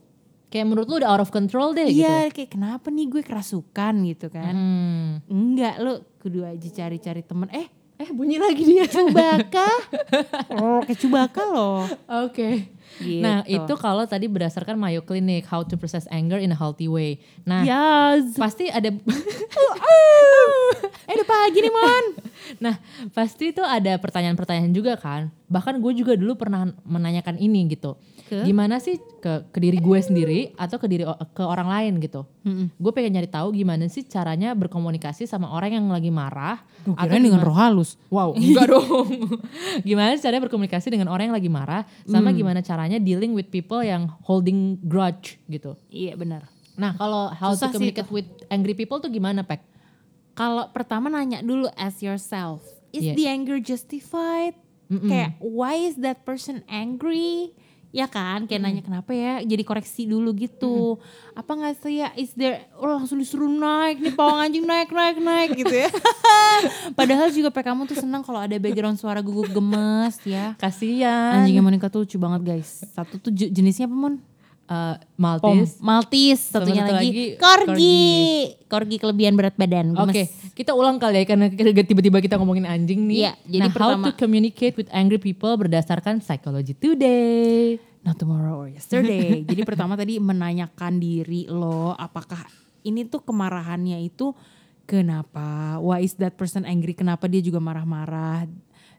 Kayak menurut lu udah out of control deh gitu. Iya kayak kenapa nih gue kerasukan gitu kan. Hmm. Enggak lo kudu aja cari-cari temen. Eh Eh bunyi lagi dia. Cubaka. oh kayak Cubaka loh. Oke. Gitu. Nah itu kalau tadi berdasarkan Mayo Clinic, how to process anger in a healthy way. Nah Yes. pasti ada, Eh udah pagi nih Mon. nah pasti itu ada pertanyaan-pertanyaan juga kan. Bahkan gue juga dulu pernah menanyakan ini gitu. Ke? Gimana sih ke, ke diri gue sendiri atau ke diri ke orang lain gitu. Gue pengen nyari tahu gimana sih caranya berkomunikasi sama orang yang lagi marah. Gue atau dengan roh halus. Wow, enggak dong. gimana sih caranya berkomunikasi dengan orang yang lagi marah, sama gimana caranya dealing with people yang holding grudge gitu. Iya benar. Nah, kalau how Susah to sih communicate with angry people tuh gimana, Pek? Kalau pertama nanya dulu ask yourself, is Iya. the anger justified? Kayak why is that person angry? Ya kan, kayak nanya kenapa ya, jadi koreksi dulu gitu. Apa nggak sih ya, is there, oh langsung disuruh naik nih pawang anjing naik naik naik gitu ya. Padahal juga PK kamu tuh senang kalau ada background suara gugup gemes ya. Kasian. Anjingnya Monica tuh lucu banget guys. Satu tuh je- jenisnya apa Mon? Eh, Pom, Maltese. Maltese, satunya satu lagi, lagi corgi. corgi. kelebihan berat badan. Oke, gemes. kita ulang kali ya karena tiba-tiba kita ngomongin anjing nih. Iya, jadi nah, how pertama- to communicate with angry people berdasarkan Psychology Today. not tomorrow or yesterday. Jadi pertama tadi menanyakan diri lo apakah ini tuh kemarahannya itu kenapa? Why is that person angry? Kenapa dia juga marah-marah?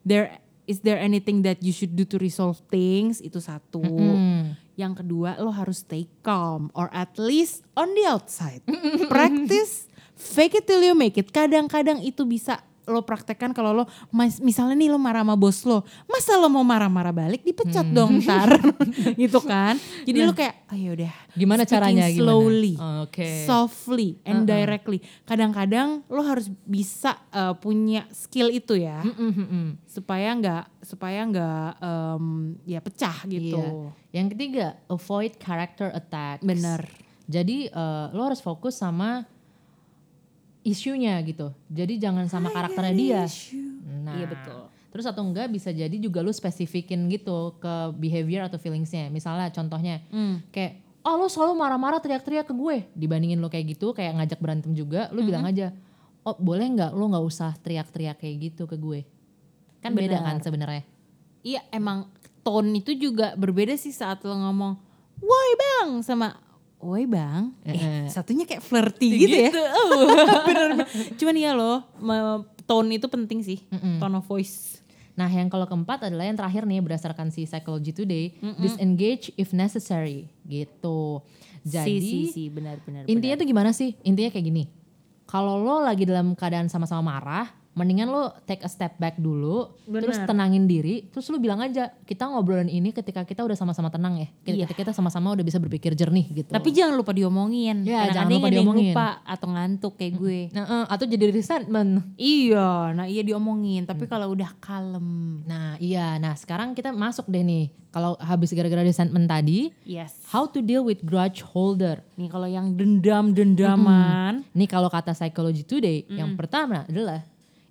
There is there anything that you should do to resolve things? Itu satu. Yang kedua lo harus stay calm or at least on the outside. Practice fake it till you make it. Kadang-kadang itu bisa lo praktekkan kalau lo mas- misalnya nih lo marah sama bos lo masa lo mau marah-marah balik dipecat dong ntar gitu kan jadi lo kayak ayo udah Gimana speaking caranya, gimana? slowly Oke. softly and directly kadang-kadang lo harus bisa uh, punya skill itu ya Mm, mm, mm. supaya nggak supaya nggak em, ya pecah gitu Iya. Yang ketiga, avoid character attack. Bener. Jadi eh, lo harus fokus sama isunya gitu. Jadi jangan sama karakternya dia. Nah, Iya, betul. Terus atau enggak bisa jadi juga lu spesifikin gitu ke behavior atau feelingsnya. Misalnya contohnya Hmm. kayak oh lo selalu marah-marah teriak-teriak ke gue. Dibandingin lo kayak gitu kayak ngajak berantem juga, lu bilang aja oh boleh nggak lo nggak usah teriak-teriak kayak gitu ke gue. Kan beda Benar. kan sebenarnya. Iya emang tone itu juga berbeda sih saat lo ngomong woi bang sama woi bang. Eh, satunya kayak flirty gitu, ya. Bener. Cuman iya loh tone itu penting sih. Tone of voice. Nah, yang kalau keempat adalah yang terakhir nih berdasarkan si Psychology Today, disengage if necessary gitu. Jadi si, si, si, benar benar. intinya tuh gimana sih? Intinya kayak gini. Kalau lo lagi dalam keadaan sama-sama marah, mendingan lo take a step back dulu, terus Benar. tenangin diri, terus lo bilang aja, kita ngobrolin ini ketika kita udah sama-sama tenang ya. Ketika Iya. kita sama-sama udah bisa berpikir jernih gitu. Tapi jangan lupa diomongin. Ya, jangan lupa diomongin. lupa atau ngantuk kayak gue. Nah, eh, atau jadi resentment. Iya, nah iya diomongin. Tapi kalau udah kalem, Nah, iya. Nah, sekarang kita masuk deh nih. Kalau habis gara-gara resentment tadi, yes. how to deal with grudge holder. Nih kalau yang dendam-dendaman, Nih kalau kata Psychology Today, yang pertama adalah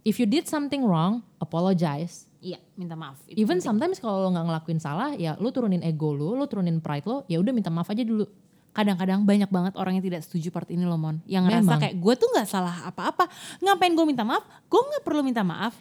if you did something wrong, apologize. iya minta maaf. Itu Even penting. sometimes kalau lo nggak ngelakuin salah, ya lu turunin ego lu, lu turunin pride lo, ya udah minta maaf aja dulu. kadang-kadang banyak banget orang yang tidak setuju part ini loh Mon. Yang ngerasa Memang. kayak gue tuh gak salah apa-apa. Ngapain gue minta maaf? Gue gak perlu minta maaf.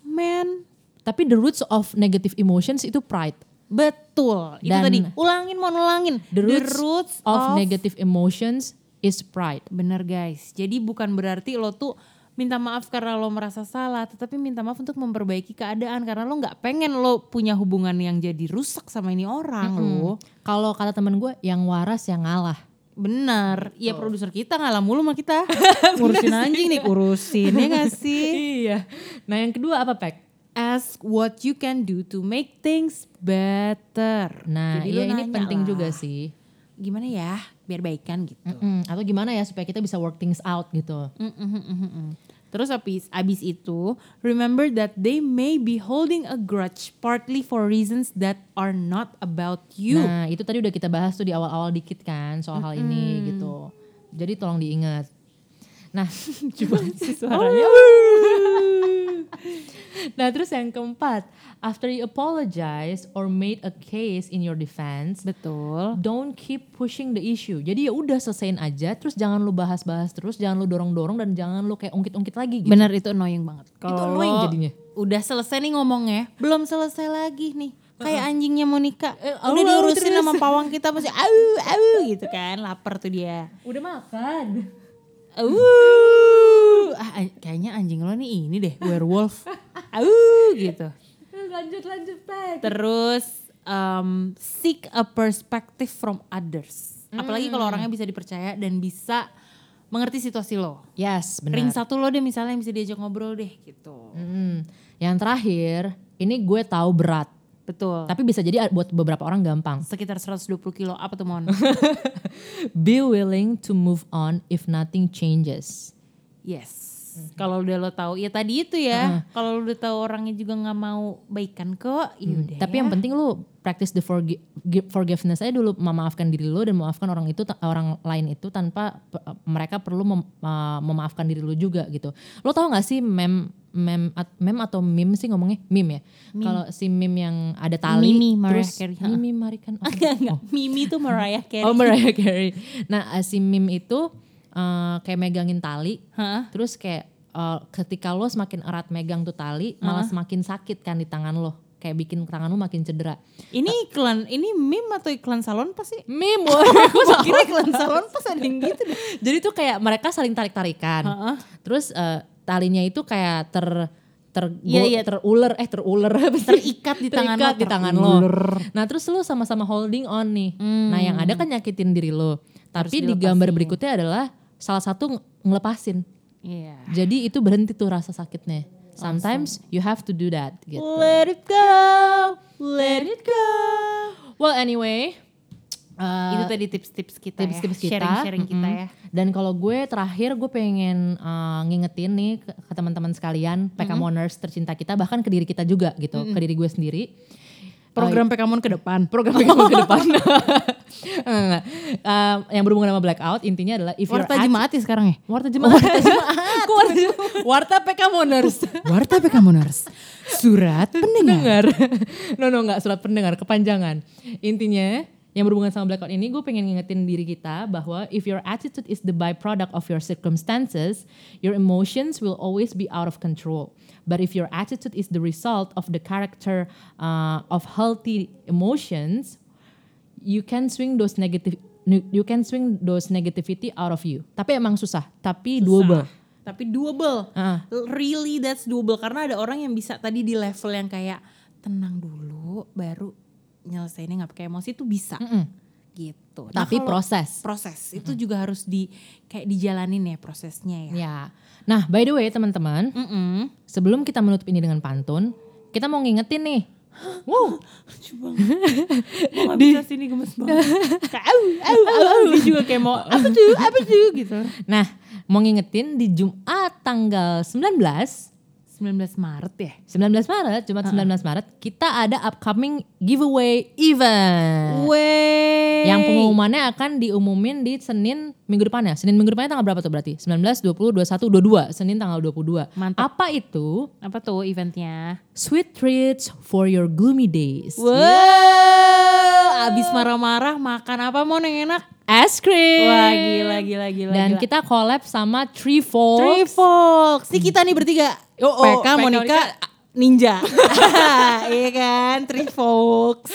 Man, Tapi the roots of negative emotions itu pride. betul. Itu Dan- tadi. Ulangin Mon, ulangin. The roots, of, negative emotions is pride. Bener guys. Jadi bukan berarti lo tuh minta maaf karena lo merasa salah, tetapi minta maaf untuk memperbaiki keadaan karena lo nggak pengen lo punya hubungan yang jadi rusak sama ini orang lo. Kalau kata temen gue, yang waras yang ngalah. Bener, iya produser kita ngalah mulu sama kita. Ngurusin anjing nih, urusin ya gak sih? iya. Nah yang kedua apa Pek? Ask what you can do to make things better. Nah Jadi iya ini penting lah, juga sih. Gimana ya, biar baikan gitu. Mm-mm. Atau gimana ya supaya kita bisa work things out gitu. Mm, mm, mm, mm, mm. Terus abis, abis itu, remember that they may be holding a grudge partly for reasons that are not about you. Nah itu tadi udah kita bahas tuh di awal-awal dikit kan soal hal ini gitu. Jadi tolong diingat. Nah Coba sih suaranya. Nah terus yang keempat, after you apologize or made a case in your defense, Betul. don't keep pushing the issue. Jadi ya udah selesaiin aja, terus jangan lu bahas-bahas terus, jangan lu dorong-dorong dan jangan lu kayak ungkit-ungkit lagi gitu. Bener itu annoying banget. Kalau annoying lo jadinya. Udah selesai nih ngomongnya, belum selesai lagi nih. Kayak anjingnya Monica. Eh, udah diurusin terus. sama pawang kita masih au au gitu kan. Lapar tuh dia. Udah makan. Uh, ah, kayaknya anjing lo nih ini deh, werewolf. Au gitu. lanjut lanjut Pak. Terus um, seek a perspective from others. Apalagi kalau orangnya bisa dipercaya dan bisa mengerti situasi lo. Yes Ring benar. satu lo deh misalnya yang bisa diajak ngobrol deh gitu. Mm-mm. Yang terakhir, ini gue tahu berat, Betul. tapi bisa jadi buat beberapa orang gampang. Sekitar 120 kilo apa tuh Mon? Be willing to move on if nothing changes. yes. Kalau udah lo tahu ya tadi itu ya. Kalau lo udah tahu orangnya juga nggak mau baikan kok, ya udah. Tapi ya. yang penting lu practice the forgi- gi- forgiveness aja dulu memaafkan diri lu dan memaafkan orang itu orang lain itu tanpa mereka perlu mem- uh, memaafkan diri lu juga gitu. Lo tau gak sih mem mem at- mem atau meme sih ngomongnya meme ya? Kalau si meme yang ada tali Mimi, Mariah terus Carey. Mimi Marikan oh, Enggak, enggak. Mimi tuh Mariah Carey. oh Mariah Carey. Nah uh, si meme itu uh, kayak megangin tali Hah? terus kayak uh, ketika lo semakin erat megang tuh tali malah semakin sakit kan di tangan lo. kayak bikin tangan lu makin cedera. Ini iklan, ini meme atau iklan salon pas sih? Meme, Gue kira iklan salon pas ada yang gitu deh. Jadi tuh kayak mereka saling tarik-tarikan. Heeh. Terus eh, talinya itu kayak ter ter Iya, iya. teruler eh teruler apa sih? Terikat di tangan Terikat lo, di tangan lo. Nah, terus lu sama-sama holding on nih. Nah, yang ada kan nyakitin diri lo. Tapi di gambar berikutnya adalah salah satu ng- ngelepasin. Iya. Jadi itu berhenti tuh rasa sakitnya. Sometimes you have to do that gitu. Let it go, let it go. Well anyway, uh, Itu tadi tips-tips kita tips-tips ya. kita. Sharing-sharing kita Mm-mm. ya. Dan kalau gue terakhir gue pengen uh, ngingetin nih ke, ke teman-teman sekalian, PK Moners tercinta kita, bahkan ke diri kita juga gitu, ke diri gue sendiri. Program Pekamon ke depan. Program PK ke depan. Enggak. Um, yang berhubungan sama blackout intinya adalah if Warta act- jemaat ya sekarang ya? Warta jemaat. Warta jemaat. Warta, PK Moners. Warta Pekammoners. Surat pendengar. no no nggak surat pendengar kepanjangan. Intinya yang berhubungan sama blackout ini gue pengen ngingetin diri kita bahwa if your attitude is the byproduct of your circumstances, your emotions will always be out of control. But if your attitude is the result of the character uh, of healthy emotions, you can swing those negative you can swing those negativity out of you. Tapi emang susah, tapi doable. Tapi doable. Ah. Really that's doable. Karena ada orang yang bisa tadi di level yang kayak tenang dulu baru nyelesainnya nggak pakai emosi itu bisa. Mm-mm. Gitu. Nah, Tapi proses. proses itu juga harus di kayak dijalanin ya prosesnya ya. Ya. Nah, by the way teman-teman, Mm-mm. Sebelum kita menutup ini dengan pantun, kita mau ngingetin nih. Wow, Lucu banget. Gue gak bisa sini gemes banget. Kayak au, au, au, au. Dia juga kayak mau apa tuh, apa tuh gitu. nah mau ngingetin di Jumat tanggal 19, 19 Maret ya? 19 Maret, Jumat 19 Maret, kita ada upcoming giveaway event. Wey. Yang pengumumannya akan diumumin di Senin minggu depan ya. Senin minggu depannya tanggal berapa tuh berarti? 19, 20, 21, 22. Senin tanggal 22. Mantap. Apa itu? Apa tuh eventnya? Sweet treats for your gloomy days. Wow, abis marah-marah makan apa mau yang enak? Es krim. Wah gila gila gila. Dan gila. kita collab sama Trifold. Trifox. Ini kita nih bertiga. Oh, oh, PK, PK, Monica, Ninja. Iya kan, Trifox.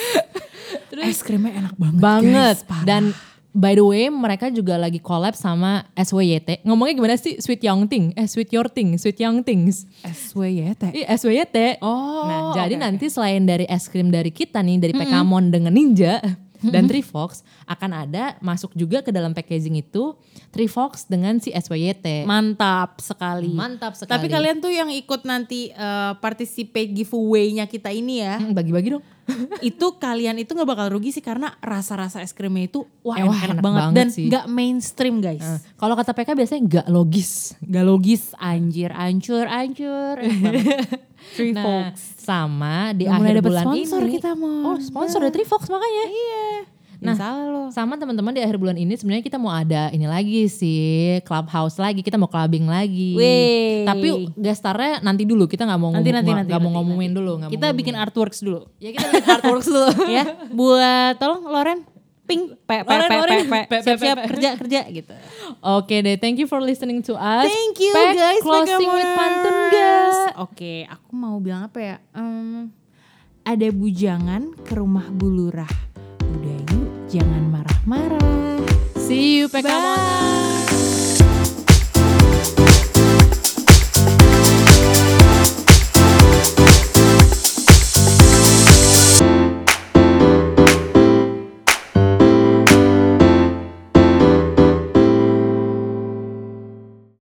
Es krimnya enak banget. banget. guys, parah. Dan by the way, mereka juga lagi collab sama SWYT. Ngomongnya gimana sih? Sweet Young Thing. Eh, Sweet Your Thing. Sweet Young Things. SWYT. Iya, SWYT. Oh, Nah, jadi oke. nanti selain dari es krim dari kita nih, dari Pekamon dengan Ninja dan Trifox, akan ada masuk juga ke dalam packaging itu Trifox dengan si SWYT. Mantap sekali. Mantap sekali. Tapi kalian tuh yang ikut nanti eh, participate giveaway-nya kita ini ya, Hmm, bagi-bagi dong. itu kalian itu nggak bakal rugi sih karena rasa-rasa es krimnya itu wah Eh, wah, enak, enak banget, banget dan nggak mainstream guys. Nah, kalau kata PK biasanya nggak logis. Gak logis, anjir, ancur, ancur. Three Nah, Folks. sama di mulai akhir dapet bulan sponsor ini. kita, Mon. Oh, sponsor dari Trifox makanya. Iya. Nah, Nah. Sama teman-teman di akhir bulan ini sebenarnya kita mau ada ini lagi sih, clubhouse lagi, kita mau clubbing lagi. Wey. Tapi gestarnya nanti dulu, kita nggak mau Nanti, ngomong- nanti, nggak nanti, mau nanti, ngomongin dulu. nggak mau Kita bikin ngomongin. artworks dulu. ya kita bikin artworks dulu. ya, buat tolong Loren, ping, pe, pe, pe, pe, pe, pe, pe. kerja, kerja gitu. Oke deh, thank you for listening to us. Thank you Pack guys, Closing with pantun guys. Oke, aku mau bilang apa ya? Ada bujangan ke rumah bulurah. Udah yuk, jangan marah-marah. See you, Pekamon. Bye.